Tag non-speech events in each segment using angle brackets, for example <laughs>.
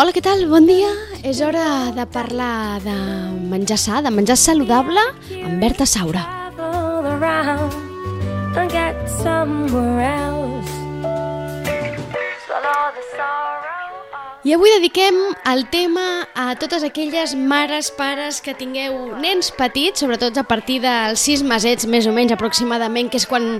Hola, què tal? Bon dia. És hora de parlar de menjar sa, de menjar saludable amb Berta Saura. Get somewhere else. The. I avui dediquem el tema a totes aquelles mares, pares que tingueu nens petits, sobretot a partir dels 6 mesets més o menys aproximadament, que és quan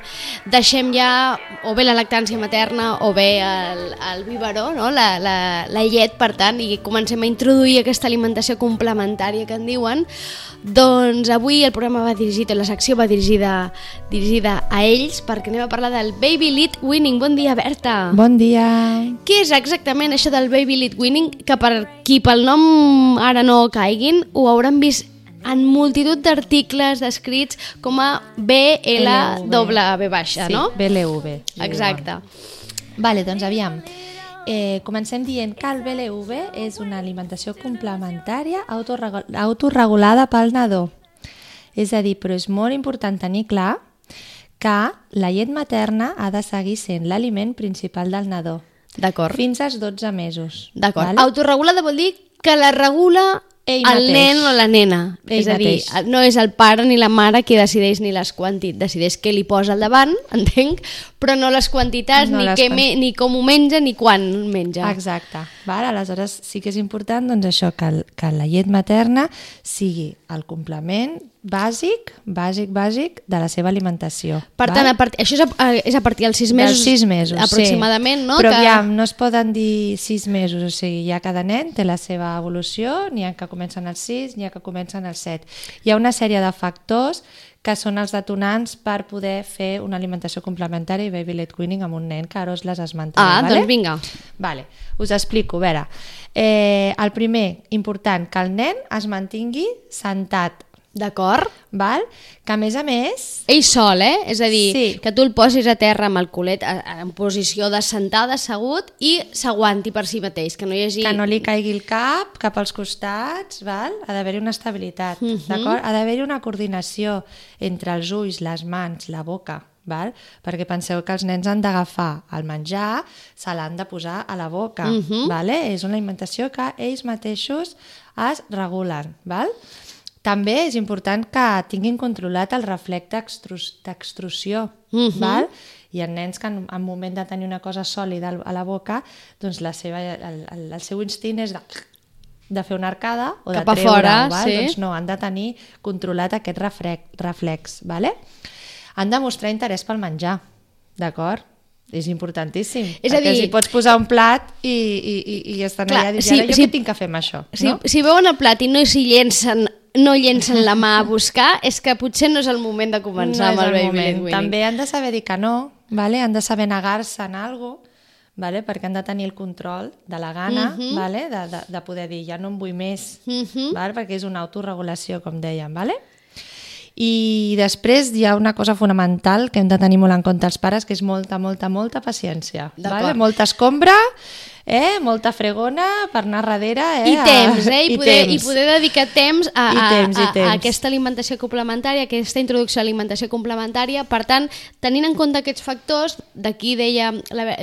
deixem ja o bé la lactància materna o bé el, el biberó, no? la, la, la llet, per tant, i comencem a introduir aquesta alimentació complementària que en diuen, doncs avui el programa va dirigit, la secció va dirigida, dirigida a ells, perquè anem a parlar del Baby Lead Winning. Bon dia, Berta! Bon dia. Què és exactament això del Baby Lead Winning? Que per qui pel nom ara no caiguin, ho hauran vist en multitud d'articles descrits com a BLW baixa, sí, no? BLV. Exacte. Vale, doncs aviam. Eh, comencem dient que el BLV és una alimentació complementària autorregu- autorregulada pel nadó. És a dir, però és molt important tenir clar que la llet materna ha de seguir sent l'aliment principal del nadó. D'acord. Fins als 12 mesos. D'acord. Vale? Autorregulada vol dir que la regula Ell el mateix. nen o la nena. Ell és a dir, mateix. no és el pare ni la mare qui decideix ni les quantitats, decideix què li posa al davant, <laughs> entenc, però no les quantitats, No ni, les què me, ni com ho menja, ni quan menja. Exacte. Val? Aleshores sí que és important doncs, això que, el, que la llet materna sigui el complement bàsic, bàsic, bàsic de la seva alimentació. Per val? tant, a part, això és a, és a partir dels 6 mesos, Dels sis mesos, aproximadament, sí. no? Però que... aviam, no es poden dir sis mesos, o sigui, ja cada nen té la seva evolució, n'hi ha que comencen als 6, n'hi ha que comencen als 7. Hi ha una sèrie de factors que són els detonants per poder fer una alimentació complementària i baby led weaning amb un nen, que ara us les esmentaré. Ah, vale? doncs vinga. Vale, us explico, a veure. Eh, el primer, important, que el nen es mantingui sentat, D'acord? val? que a més a més Ell sol, eh? És a dir, Sí. que tu el posis a terra amb el culet en posició de sentada, assegut, i s'aguanti per si mateix, que no hi hagi... que no li caigui el cap cap als costats, val? ha d'haver-hi una estabilitat, Mhm. d'acord? Ha d'haver-hi una coordinació entre els ulls, les mans, la boca, val? perquè penseu que els nens han d'agafar el menjar, se l'han de posar a la boca, Mhm. vale? és una alimentació que ells mateixos es regulen. Val? També és important que tinguin controlat el reflex d'extrus- d'extrusió, Mhm. val? i en nens que en, en moment de tenir una cosa sòlida a la boca, doncs la seva, el, el, el seu instint és de, de fer una arcada o Cap de treure fora, val? sí. Doncs no, han de tenir controlat aquest reflex. reflex vale? Han de mostrar interès pel menjar, d'acord? És importantíssim. És a dir- si pots posar un plat i, i, i, i estan Clar, allà dient, sí, ara jo sí. què tinc que fer amb això? Si, no? si veuen el plat i no s'hi llencen no llencen la mà a buscar, és que potser no és el moment de començar no amb el baby moment. led weaning. També han de saber dir que no, vale? han de saber negar-se en alguna vale? perquè han de tenir el control de la gana, Mhm. vale? de, de, de poder dir ja no en vull més, Mhm. vale? perquè és una autorregulació, com dèiem. Vale? I després hi ha una cosa fonamental que hem de tenir molt en compte els pares, que és molta, molta, molta paciència. Vale? Molta escombra, eh? molta fregona per anar darrere. Eh? I temps, eh? I, I poder, temps. I poder dedicar temps a, I a, temps, i a, a, temps. aquesta alimentació complementària, a aquesta introducció a l'alimentació complementària. Per tant, tenint en compte aquests factors, d'aquí deia,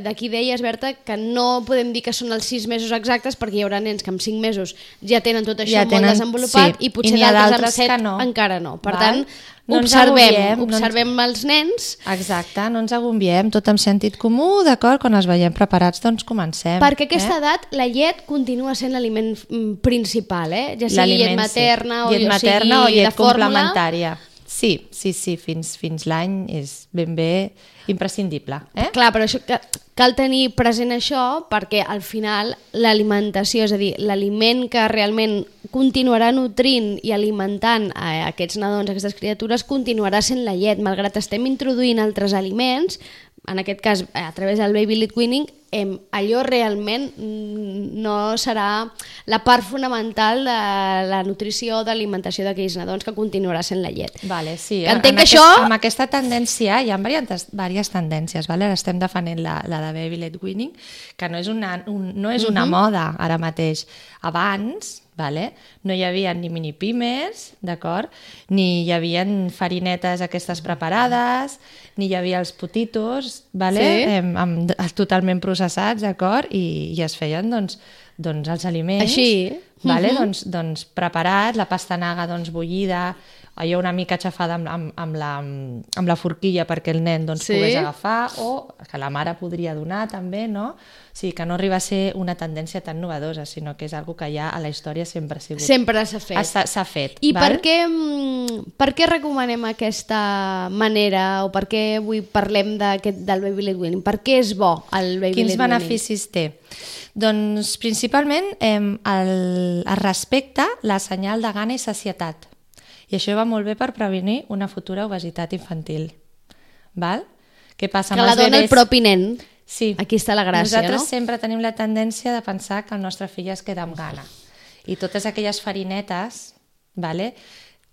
d'aquí deies, Berta, que no podem dir que són els sis mesos exactes, perquè hi haurà nens que amb cinc mesos ja tenen tot això Ja molt tenen- desenvolupat sí. i potser I d'altres amb set no. encara no. Per Val? tant, No observem, agobiem, no ens- observem els nens Exacte, no ens agombiem, tot amb sentit comú, d'acord? Quan els veiem preparats, doncs comencem. Perquè a aquesta eh? edat la llet continua sent l'aliment mm, principal, eh? ja sigui llet materna sí. o, llet o materna sigui o llet complementària. Sí, sí, sí, fins, fins l'any és ben bé imprescindible. Eh? Clar, però això, cal tenir present això perquè al final l'alimentació, és a dir, l'aliment que realment continuarà nutrint i alimentant a aquests nadons, a aquestes criatures, continuarà sent la llet. Malgrat estem introduint altres aliments, en aquest cas a través del Baby Lead Winning, em, allò realment no serà la part fonamental de la nutrició o d'alimentació d'aquells nadons que continuarà sent la llet. Vale, sí. Que entenc en que això... Amb aquesta tendència, hi ha diverses, diverses tendències, vale? ara estem defendent la, la de Baby Led Winning, que no és una, un, no és una uh -huh. moda ara mateix. Abans, vale? no hi havia ni minipimes, d'acord? Ni hi havia farinetes aquestes preparades, ni hi havia els potitos, vale? Sí. Em, amb, totalment processats, d'acord? I, I es feien, doncs, doncs els aliments... Així. Vale? Mhm. doncs, doncs preparat, la pastanaga doncs, bullida, allò una mica aixafada amb, amb, amb, la, amb la forquilla perquè el nen doncs, Sí. pogués agafar o que la mare podria donar també, no? O sigui, que no arriba a ser una tendència tan novedosa, sinó que és algo que ja a la història sempre ha sigut. Sempre s'ha fet. Ha- S'ha fet. I val? per què, mm, per què recomanem aquesta manera o per què avui parlem d'aquest del Baby Led? Per què és bo el Baby Quins Led Winning? beneficis té? Doncs principalment eh, el, es respecta la senyal de gana i sacietat. I això va molt bé per prevenir una futura obesitat infantil. Val? Què passa Que amb la dona el bebès? propi nen. Sí. Aquí està la gràcia, Nosaltres no? sempre tenim la tendència de pensar que el nostre fill es queda amb gana. I totes aquelles farinetes, vale,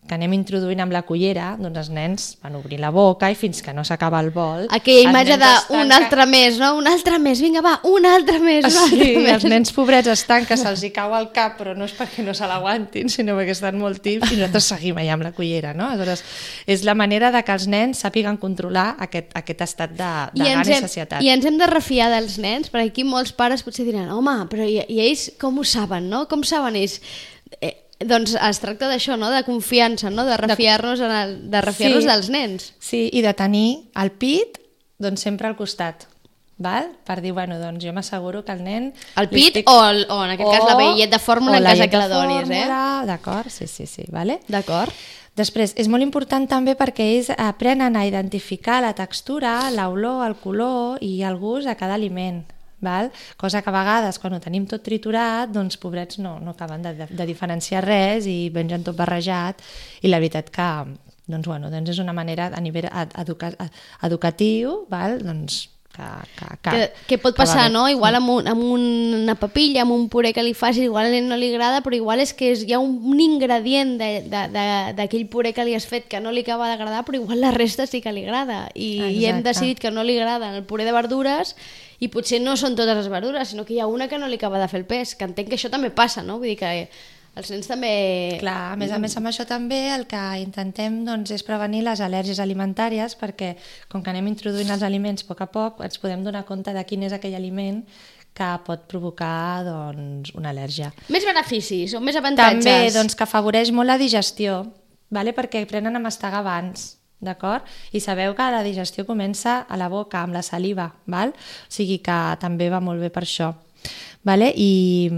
que anem introduint amb la cullera, doncs els nens van obrir la boca i fins que no s'acaba el bol... Aquella imatge d'un tanquen- altre més, no? Un altre més, vinga, va, un altre més, un altre Sí, més. els nens pobrets estan que se'ls hi cau al cap, però no és perquè no se l'aguantin, sinó perquè estan molt tips i nosaltres seguim allà amb la cullera, no? Aleshores, és la manera de que els nens sàpiguen controlar aquest, aquest estat de, de gana i hem, sacietat. I ens hem de refiar dels nens, perquè aquí molts pares potser diran home, però i, i ells com ho saben, no? Com saben ells? Eh, doncs es tracta d'això, no? De confiança, no? De refiar-nos en el, de refiar-nos Sí. dels nens. Sí, i de tenir el pit doncs, sempre al costat, val? per dir, bueno, doncs jo m'asseguro que el nen... El pit o, el, o en aquest cas la llet de fórmula o en la cas llet que la de donis, eh? D'acord, sí, sí, sí, vale? D'acord. Després, és molt important també perquè ells aprenen a identificar la textura, l'olor, el color i el gust de cada aliment. Val? Cosa que a vegades, quan ho tenim tot triturat, doncs pobrets no, no acaben de, de, diferenciar res i mengen tot barrejat i la veritat que doncs, bueno, doncs és una manera a nivell ed- educa educatiu val? Doncs, que, que, que, Que, que pot passar, no? Igual amb, un, amb una papilla, amb un puré que li facis, igual no li agrada, però igual és que és, hi ha un, un ingredient de- de- de- d'aquell puré que li has fet que no li acaba d'agradar, però igual la resta sí que li agrada. I, i hem Exacte. decidit que no li agrada el puré de verdures i potser no són totes les verdures, sinó que hi ha una que no li acaba de fer el pes, que entenc que això també passa, no? Vull dir que els nens també... Clar, a més a més amb això també el que intentem doncs, és prevenir les al·lèrgies alimentàries perquè com que anem introduint els aliments a poc a poc ens podem donar compte de quin és aquell aliment que pot provocar doncs, una al·lèrgia. Més beneficis o més avantatges. També doncs, que afavoreix molt la digestió, vale? perquè aprenen a mastegar abans, d'acord? I sabeu que la digestió comença a la boca, amb la saliva, val? o sigui que també va molt bé per això. Vale? I,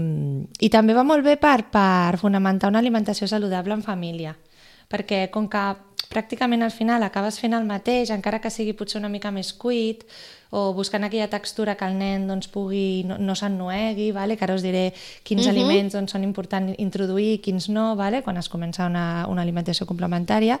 I també va molt bé per, per fonamentar una alimentació saludable en família, perquè com que pràcticament al final acabes fent el mateix, encara que sigui potser una mica més cuit, o buscant aquella textura que el nen doncs, pugui, no, no s'ennuegui, vale? que ara us diré quins uh -huh. aliments doncs, són importants introduir i quins no, vale? quan es comença una, una alimentació complementària,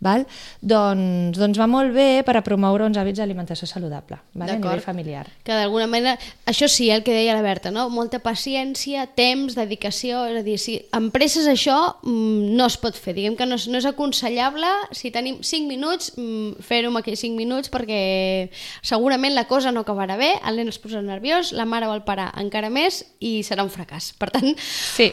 val? Doncs, doncs va molt bé per a promoure uns hàbits d'alimentació saludable, vale? a nivell familiar. que d'alguna manera, això sí, el que deia la Berta, no? molta paciència, temps, dedicació, és a dir, si empreses això mm, no es pot fer, diguem que no és, no és aconsellable si tenim 5 minuts, mm, fer-ho amb aquells 5 minuts perquè segurament la cosa no acabarà bé, el nen es posa nerviós, la mare vol parar encara més i serà un fracàs. Per tant, Sí,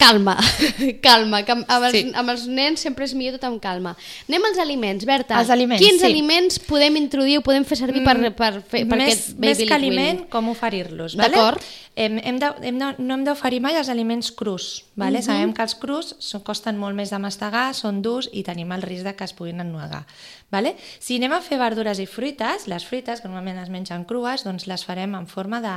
calma, <laughs> calma, que amb, els, Sí. amb els nens sempre és millor tot amb calma. Anem als aliments, Berta. Els aliments, Quins sí. aliments podem introduir o podem fer servir per, per fer per més, aquest més baby que lead winning? aliment, com oferir-los. Vale? D'acord. Hem, hem de, hem de, no hem d'oferir mai els aliments crus. Vale? Mhm. Sabem que els crus són, costen molt més de mastegar, són durs i tenim el risc de que es puguin ennuegar. Vale? Si anem a fer verdures i fruites, les fruites, que normalment es mengen crues, doncs les farem en forma de...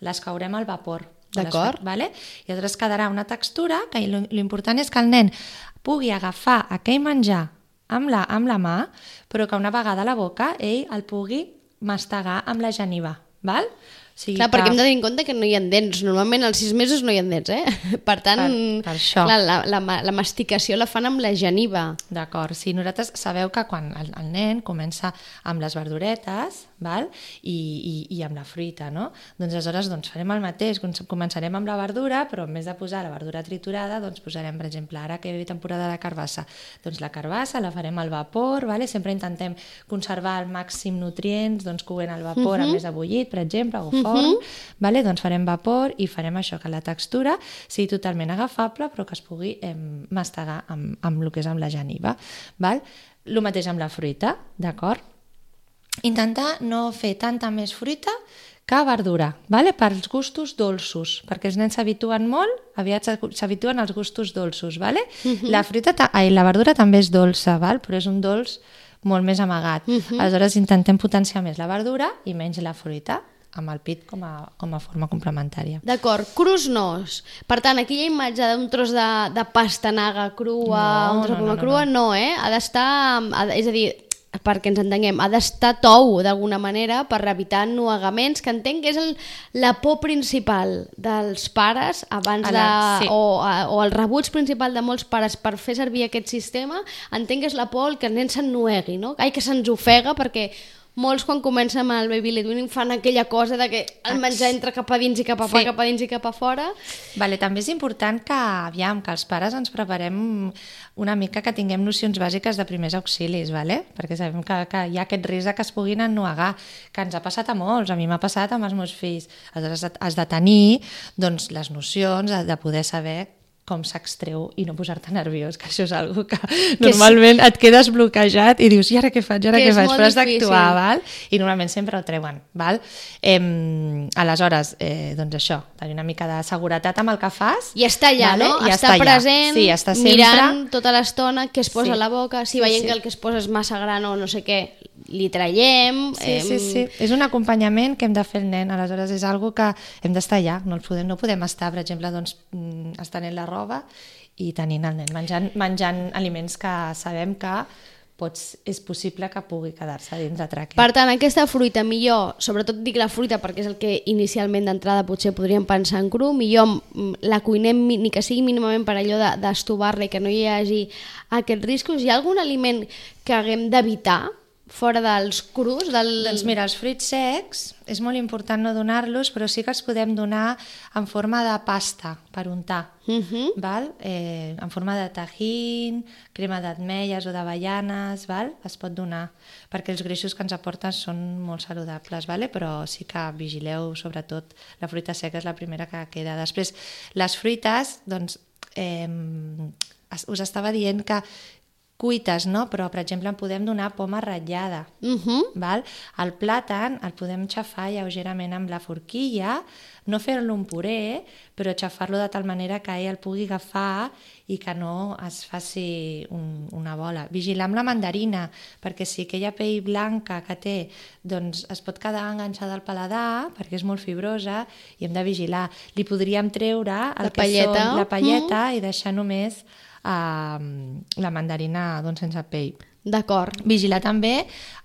les caurem al vapor. D'acord. Vale? I llavors quedarà una textura que l'important és que el nen pugui agafar aquell menjar amb la, amb la mà, però que una vegada a la boca ell el pugui mastegar amb la geniva. Val? O sigui Clar, perquè que- hem de tenir en compte que no hi ha dents. Normalment als sis mesos no hi ha dents, eh? <laughs> Per tant, Per- per això. Clar, la, la, la masticació la fan amb la geniva. D'acord, sí, nosaltres sabeu que quan el, el nen comença amb les verduretes val? I, i, i amb la fruita, no? Doncs aleshores doncs, farem el mateix, Començ- començarem amb la verdura, però en vez de posar la verdura triturada, doncs posarem, per exemple, ara que ve temporada de carbassa, doncs la carbassa la farem al vapor, vale? sempre intentem conservar al màxim nutrients, doncs coent al vapor uh -huh. amb més de bullit, per exemple, o forn, vale? doncs farem vapor i farem això, que la textura sigui totalment agafable, però que es pugui eh, mastegar amb, amb el que és amb la geniva. Val? El mateix amb la fruita, d'acord? Intentar no fer tanta més fruita que verdura, vale? pels gustos dolços, perquè els nens s'habituen molt, aviat s'habituen als gustos dolços. Vale? La fruita, ta- ai, la verdura també és dolça, val? però és un dolç molt més amagat. Aleshores intentem potenciar més la verdura i menys la fruita, amb el pit com a, com a forma complementària. D'acord, crus nos. Per tant, aquella imatge d'un tros de, de pastanaga crua, No, un tros de no, no, crua, no, eh? Ha d'estar... És a dir, perquè ens entenguem, ha d'estar tou d'alguna manera per evitar ennuegaments, que entenc que és el, la por principal dels pares abans A de... sí. O, a- o el rebuig principal de molts pares per fer servir aquest sistema, entenc que és la por que el nen s'ennuegui, no? Ai, que se'ns ofega perquè molts quan comencen amb el baby led weaning fan aquella cosa de que el menjar entra cap a dins i cap a fora, Sí. cap a dins i cap a fora. Vale, també és important que, aviam, que els pares ens preparem una mica que tinguem nocions bàsiques de primers auxilis, vale? perquè sabem que, que hi ha aquest risc que es puguin ennuegar, que ens ha passat a molts, a mi m'ha passat amb els meus fills. Aleshores has de tenir doncs, les nocions de, de poder saber com s'extreu i no posar-te nerviós, que això és algo que, normalment et quedes bloquejat i dius, i ara què faig, ara Que què faig? Però has d'actuar, val? I normalment sempre ho treuen, val? Em, aleshores, eh, doncs això, tenir una mica de seguretat amb el que fas. I està allà, vale? no? I està allà. present, sí, està sempre... mirant tota l'estona què es posa Sí. a la boca, si Sí, veiem sí. que el que es posa és massa gran o no sé què, li traiem... Sí, sí, sí. És un acompanyament que hem de fer el nen, aleshores és algo que hem d'estar allà, no, el podem, no podem estar, per exemple, doncs, mm, estenent la roba i tenint el nen menjant, menjant aliments que sabem que pots, és possible que pugui quedar-se dins de tràquea. Per tant, aquesta fruita millor, sobretot dic la fruita perquè és el que inicialment d'entrada potser podríem pensar en cru, millor mm, la cuinem ni que sigui mínimament per allò de- d'estovar-la i que no hi hagi aquests riscos. Hi ha algun aliment que haguem d'evitar fora dels crus? Del... Doncs mira, els fruits secs és molt important no donar-los, però sí que els podem donar en forma de pasta per untar. Mhm. val? Eh, en forma de tajín, crema d'ametlles o d'avellanes, val? es pot donar, perquè els greixos que ens aporten són molt saludables, vale? però sí que vigileu, sobretot, la fruita seca és la primera que queda. Després, les fruites, doncs, eh, us estava dient que cuites, no? però per exemple en podem donar poma ratllada. Mhm. Val? El plàtan el podem xafar lleugerament amb la forquilla, no fer-lo un puré, però xafar-lo de tal manera que ell el pugui agafar i que no es faci un, una bola. Vigilar amb la mandarina, perquè si aquella pell blanca que té doncs es pot quedar enganxada al paladar, perquè és molt fibrosa, i hem de vigilar. Li podríem treure el La que palleta. són, la palleta i deixar només eh, la mandarina doncs, sense pell. D'acord. Vigilar també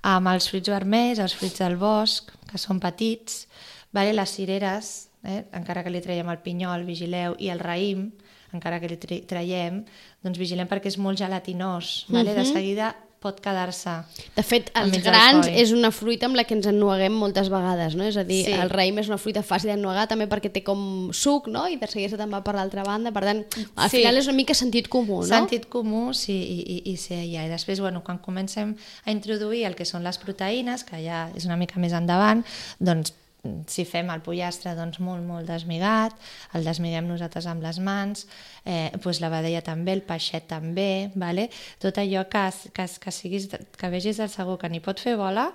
amb els fruits vermells, els fruits del bosc, que són petits, vale? les cireres, eh? encara que li traiem el pinyol, vigileu, i el raïm, encara que li tra- traiem, doncs vigilem perquè és molt gelatinós, vale? de seguida pot quedar-se. De fet, els grans és una fruita amb la que ens ennueguem moltes vegades, no? És a dir, Sí. el raïm és una fruita fàcil d'ennuegar també perquè té com suc, no? I de seguida te'n va per l'altra banda. Per tant, al Sí. final és una mica sentit comú, no? Sentit comú, sí, i, i, i ser allà. I després, bueno, quan comencem a introduir el que són les proteïnes, que ja és una mica més endavant, doncs si fem el pollastre doncs molt, molt desmigat, el desmiguem nosaltres amb les mans, eh, doncs la vedella també, el peixet també, vale? tot allò que, que, que, siguis, que vegis del segur que ni pot fer bola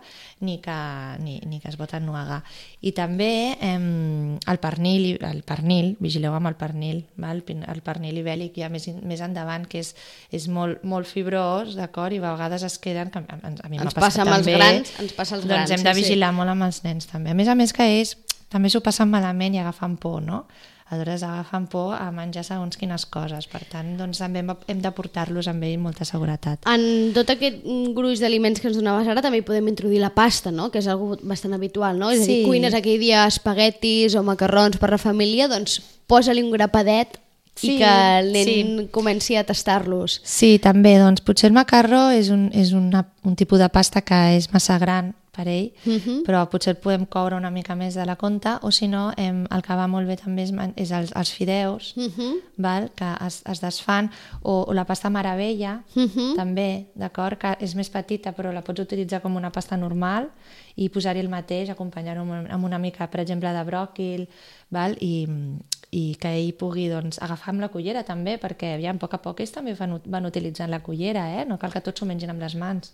ni que, ni, ni que es pot ennuegar. I també eh, el pernil, el pernil, vigileu amb el pernil, val? El pernil ibèlic ja més, més endavant, que és, és molt, molt fibrós, d'acord? I a vegades es queden, que a, a, mi m'ha passat passa amb els també, grans, ens passa als doncs grans, hem de sí, sí. vigilar molt amb els nens també. A més a més que és també s'ho passen malament i agafen por, no? Aleshores agafen por a menjar segons quines coses. Per tant, doncs, també hem- de portar-los amb ell molta seguretat. En tot aquest gruix d'aliments que ens donaves ara també hi podem introduir la pasta, no? que és algo bastant habitual, no? És a dir, Sí. cuines aquell dia espaguetis o macarrons per la família, doncs posa-li un grapadet i Sí, que el nen sí. comenci a tastar-los. Sí, també, doncs potser el macarró és un, és una, un tipus de pasta que és massa gran per ell, Mhm. però potser el podem coure una mica més de la compta, o si no, em, el que va molt bé també és, és els, els fideus, Mhm. val? que es, es desfan, o, o la pasta maravella, Mhm. també, d'acord? Que és més petita, però la pots utilitzar com una pasta normal i posar-hi el mateix, acompanyar-ho amb, amb una mica, per exemple, de bròquil, val? I, i que ell pugui doncs, agafar amb la cullera també, perquè aviam, a poc a poc ells també van, van utilitzant la cullera, eh? no cal que tots s'ho mengin amb les mans.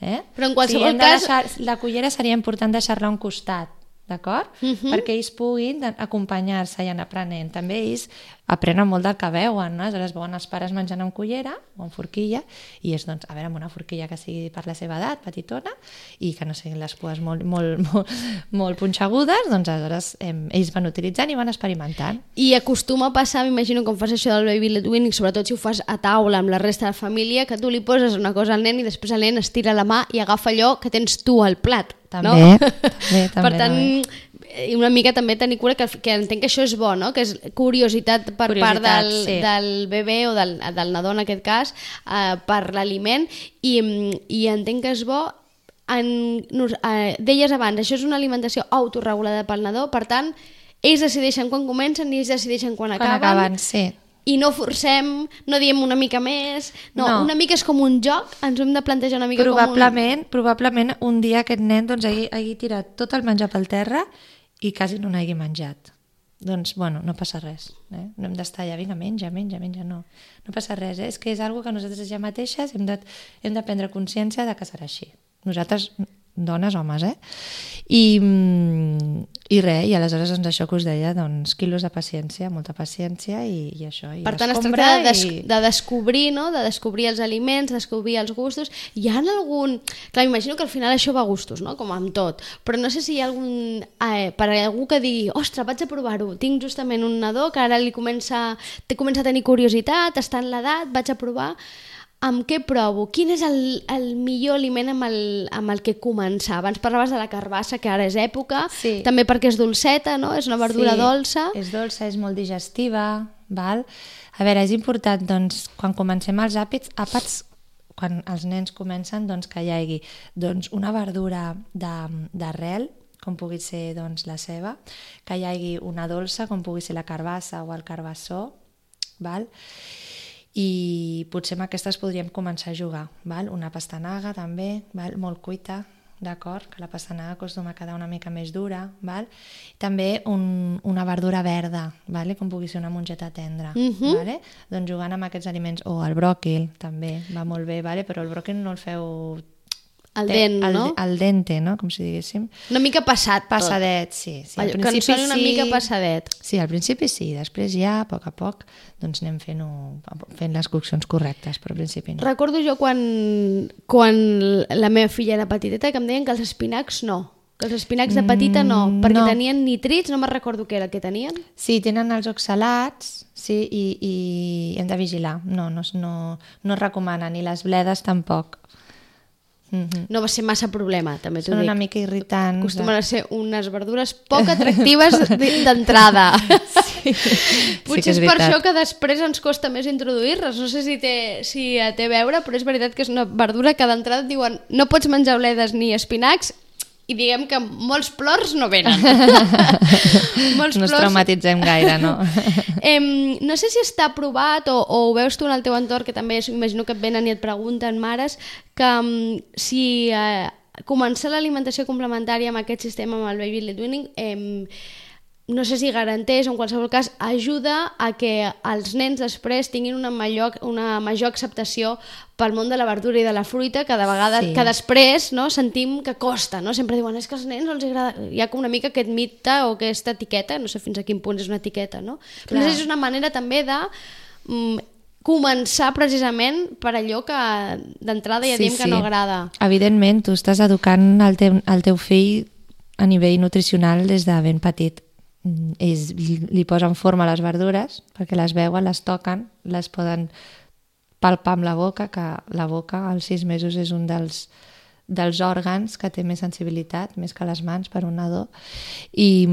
Eh? Però en qualsevol de cas- Deixar, la cullera seria important deixar-la a un costat, d'acord? Mhm. Perquè ells puguin acompanyar-se i anar aprenent. També ells aprenen molt del que veuen, no? Aleshores veuen els pares menjant amb cullera o amb forquilla i és, doncs, a veure, amb una forquilla que sigui per la seva edat, petitona, i que no siguin les pues molt, molt, molt, molt punxegudes, doncs aleshores em, ells van utilitzant i van experimentant. I acostuma a passar, m'imagino, com fas això del baby led weaning, sobretot si ho fas a taula amb la resta de la família, que tu li poses una cosa al nen i després el nen estira la mà i agafa allò que tens tu al plat. També, no? també, també, per tant, i una mica també tenir cura, que, que entenc que això és bo, no? que és curiositat per Curiositat, part del, sí. del bebè o del, del nadó en aquest cas eh, per l'aliment i, i entenc que és bo en, eh, deies abans, això és una alimentació autorregulada pel nadó, per tant, ells decideixen quan comencen i ells decideixen quan, quan acaben, acaben, sí. I no forcem, no diem una mica més, no, No. una mica és com un joc, ens hem de plantejar una mica Probablement, probablement un dia aquest nen doncs, hagi, hagi tirat tot el menjar pel terra i quasi no n'hagi menjat. Doncs, bueno, no passa res. Eh? No hem d'estar allà, vinga, menja, menja, menja, no. No passa res, eh? és que és algo que nosaltres ja mateixes hem de, hem de prendre consciència de que serà així. Nosaltres, dones, homes, eh? I, mm, i res, i aleshores doncs, això que us deia, doncs, quilos de paciència, molta paciència i, i això. I Per tant, es tracta de, des i- de descobrir, no? de descobrir els aliments, descobrir els gustos. Hi ha algun... Clar, m'imagino que al final això va a gustos, no? com amb tot, però no sé si hi ha algun... Eh, per algú que digui, ostres, vaig a provar-ho, tinc justament un nadó que ara li comença, te comença a tenir curiositat, està en l'edat, vaig a provar amb què provo? Quin és el, el millor aliment amb el, amb el que començar? Abans parlaves de la carbassa, que ara és època, Sí. també perquè és dolceta, no? És una verdura Sí, dolça. És dolça, és molt digestiva, val? A veure, és important, doncs, quan comencem els àpits, àpats, quan els nens comencen, doncs, que hi hagi doncs, una verdura d'arrel, com pugui ser doncs, la ceba, que hi hagi una dolça, com pugui ser la carbassa o el carbassó, val? I potser amb aquestes podríem començar a jugar. Val? Una pastanaga també, val? molt cuita, d'acord? Que la pastanaga acostuma a quedar una mica més dura. Val? També un, una verdura verda, vale? com pugui ser una mongeta tendra. Mhm. vale? Doncs jugant amb aquests aliments, o el bròquil també, va molt bé, vale? però el bròquil no el feu... El dent, al, no? Al dente, no? com si diguéssim. Una mica passat tot. Passadet, sí. sí. Al que ens soni una mica passadet. Sí, al principi sí, després ja, a poc a poc, doncs anem fent, fent les coccions correctes, però al principi no. Recordo jo quan, quan la meva filla era petiteta que em deien que els espinacs no. Que els espinacs de petita no, Mm, perquè no. tenien nitrits, no me'n recordo què era el que tenien. Sí, tenen els oxalats, sí, i, i hem de vigilar. No, no, no, no es recomana, ni les bledes tampoc. Mm -hmm. No va ser massa problema, també t'ho Són dic. una mica irritants. Acostumen a ser unes verdures poc atractives <laughs> de- d'entrada. Sí. Potser sí és, és per això que després ens costa més introduir-les. No sé si té, si té a veure, però és veritat que és una verdura que d'entrada diuen no pots menjar bledes ni espinacs i diguem que molts plors no venen. <laughs> molts No ens traumatitzem gaire, no? <laughs> Em, no sé si està aprovat o, o ho veus tu en el teu entorn, que també és, imagino que et venen i et pregunten mares, que um, si eh, començar l'alimentació complementària amb aquest sistema, amb el baby led weaning, em, no sé si garanteix o en qualsevol cas ajuda a que els nens després tinguin una major, una major acceptació pel món de la verdura i de la fruita que de vegades, Sí. que després no, sentim que costa, no? Sempre diuen és que als nens no els agrada... Hi ha com una mica aquest mite o aquesta etiqueta, no sé fins a quin punt és una etiqueta, no? Però Clar. si és una manera també de mm, començar precisament per allò que d'entrada ja diem que no agrada. Evidentment, tu estàs educant el teu, el teu fill a nivell nutricional des de ben petit. Mm, Ells li posen forma a les verdures perquè les veuen, les toquen, les poden palpar amb la boca, que la boca als sis mesos és un dels, dels òrgans que té més sensibilitat, més que les mans per un nadó, i,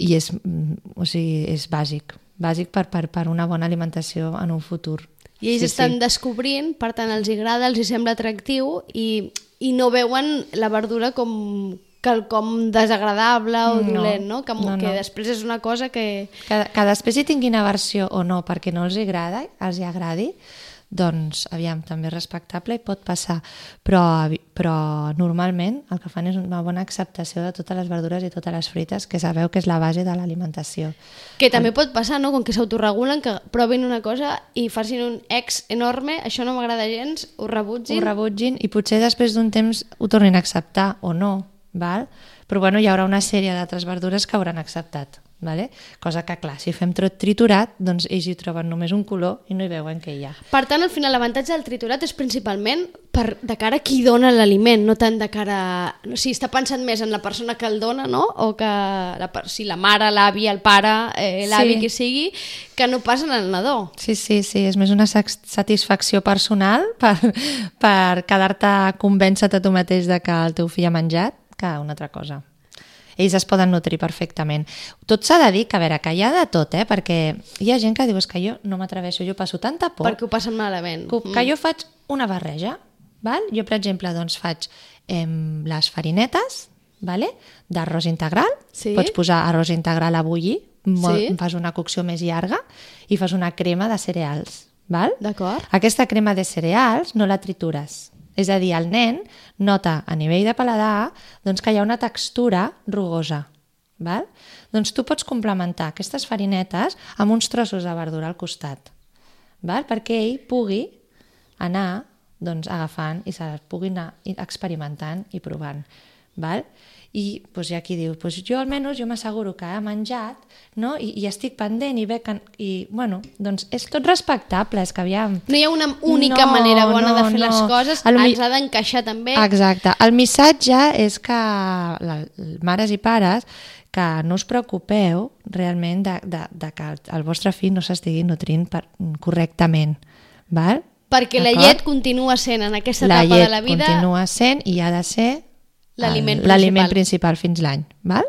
i és, o sigui, és bàsic, bàsic per, per, per una bona alimentació en un futur. I ells sí, estan sí. descobrint, per tant els agrada, els hi sembla atractiu i, i no veuen la verdura com quelcom desagradable o No, dolent, no? Que, no, que no. després és una cosa que... Que, que després hi tinguin aversió o no perquè no els hi agrada, els hi agradi, doncs, aviam, també és respectable i pot passar. Però, però normalment el que fan és una bona acceptació de totes les verdures i totes les fruites, que sabeu que és la base de l'alimentació. Que també pot passar, no? Com que s'autoregulen, que provin una cosa i facin un ex enorme, això no m'agrada gens, ho rebutgin. Ho rebutgin i potser després d'un temps ho tornin a acceptar o no, val? però bueno, hi haurà una sèrie d'altres verdures que hauran acceptat. Vale? Cosa que, clar, si fem tot triturat, doncs ells hi troben només un color i no hi veuen què hi ha. Per tant, al final, l'avantatge del triturat és principalment per, de cara a qui dona l'aliment, no tant de cara... O sigui, està pensant més en la persona que el dona, no? O que la, per- si la mare, l'avi, el pare, eh, l'avi, Sí. qui sigui, que no pas en el nadó. Sí, sí, sí, és més una satisfacció personal per, per quedar-te a convèncer-te a tu mateix de que el teu fill ha menjat que una altra cosa. Ells es poden nutrir perfectament. Tot s'ha de dir que, a veure, que hi ha de tot, eh? perquè hi ha gent que diu "És que jo no m'atreveixo, jo passo tanta por Perquè ho passen malament. que, que jo faig una barreja. Val? Jo, per exemple, doncs faig eh, les farinetes vale? d'arròs integral. Sí. Pots posar arròs integral a bullir, mo- Sí. fas una cocció més llarga i fas una crema de cereals. Val? Aquesta crema de cereals no la tritures. És a dir, el nen nota a nivell de paladar doncs, que hi ha una textura rugosa. Val? Doncs tu pots complementar aquestes farinetes amb uns trossos de verdura al costat val? perquè ell pugui anar doncs, agafant i se les pugui anar experimentant i provant. Val? I doncs, hi ha qui diu, doncs, jo almenys jo m'asseguro que ha menjat no? I, i estic pendent i veig que... I, bueno, doncs és tot respectable, és que aviam... No hi ha una única No, manera bona de no, fer les no. coses, El mi- ens ha d'encaixar també. Exacte. El missatge és que, la, mares i pares, que no us preocupeu realment de, de, de que el vostre fill no s'estigui nutrint per, correctament. Val? Perquè la llet continua sent en aquesta la etapa llet de la vida continua sent i ha de ser L'aliment principal. principal fins l'any. Val?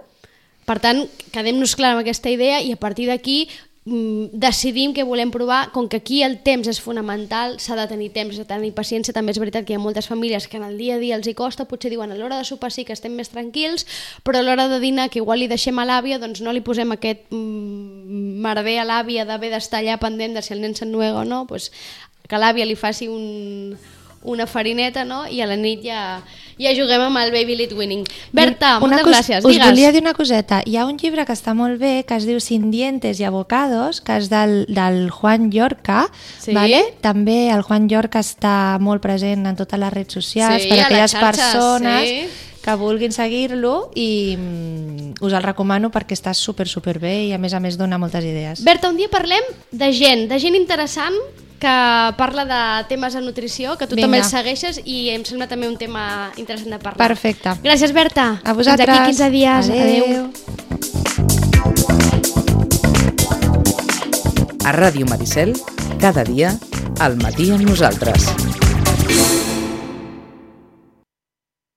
Per tant, quedem-nos clar amb aquesta idea i a partir d'aquí mm, decidim que volem provar, com que aquí el temps és fonamental, s'ha de tenir temps, s'ha de tenir paciència, també és veritat que hi ha moltes famílies que en el dia a dia els hi costa, potser diuen a l'hora de sopar sí que estem més tranquils, però a l'hora de dinar, que igual li deixem a l'àvia, doncs no li posem aquest mm, merder a l'àvia d'haver d'estar allà pendent de si el nen s'ennuega o no, doncs que l'àvia li faci un, una farineta, no? I a la nit ja, ja juguem amb el Baby Lead Winning. Berta, Una moltes cos- gràcies. Us Digues. volia dir una coseta. Hi ha un llibre que està molt bé, que es diu Sin dientes i abocados, que és del, del Juan Llorca. Sí. Vale? També el Juan Llorca està molt present en totes les redes socials Sí, per a aquelles les xarxes, persones sí. que vulguin seguir-lo i mm, us el recomano perquè està super, super bé i a més a més dona moltes idees. Berta, un dia parlem de gent, de gent interessant que parla de temes de nutrició, que tu Vinga. també els segueixes i em sembla també un tema interessant de parlar. Perfecte. Gràcies, Berta. A vosaltres. Fins aquí 15 dies. Adéu. A Ràdio Maricel, cada dia, al matí amb nosaltres.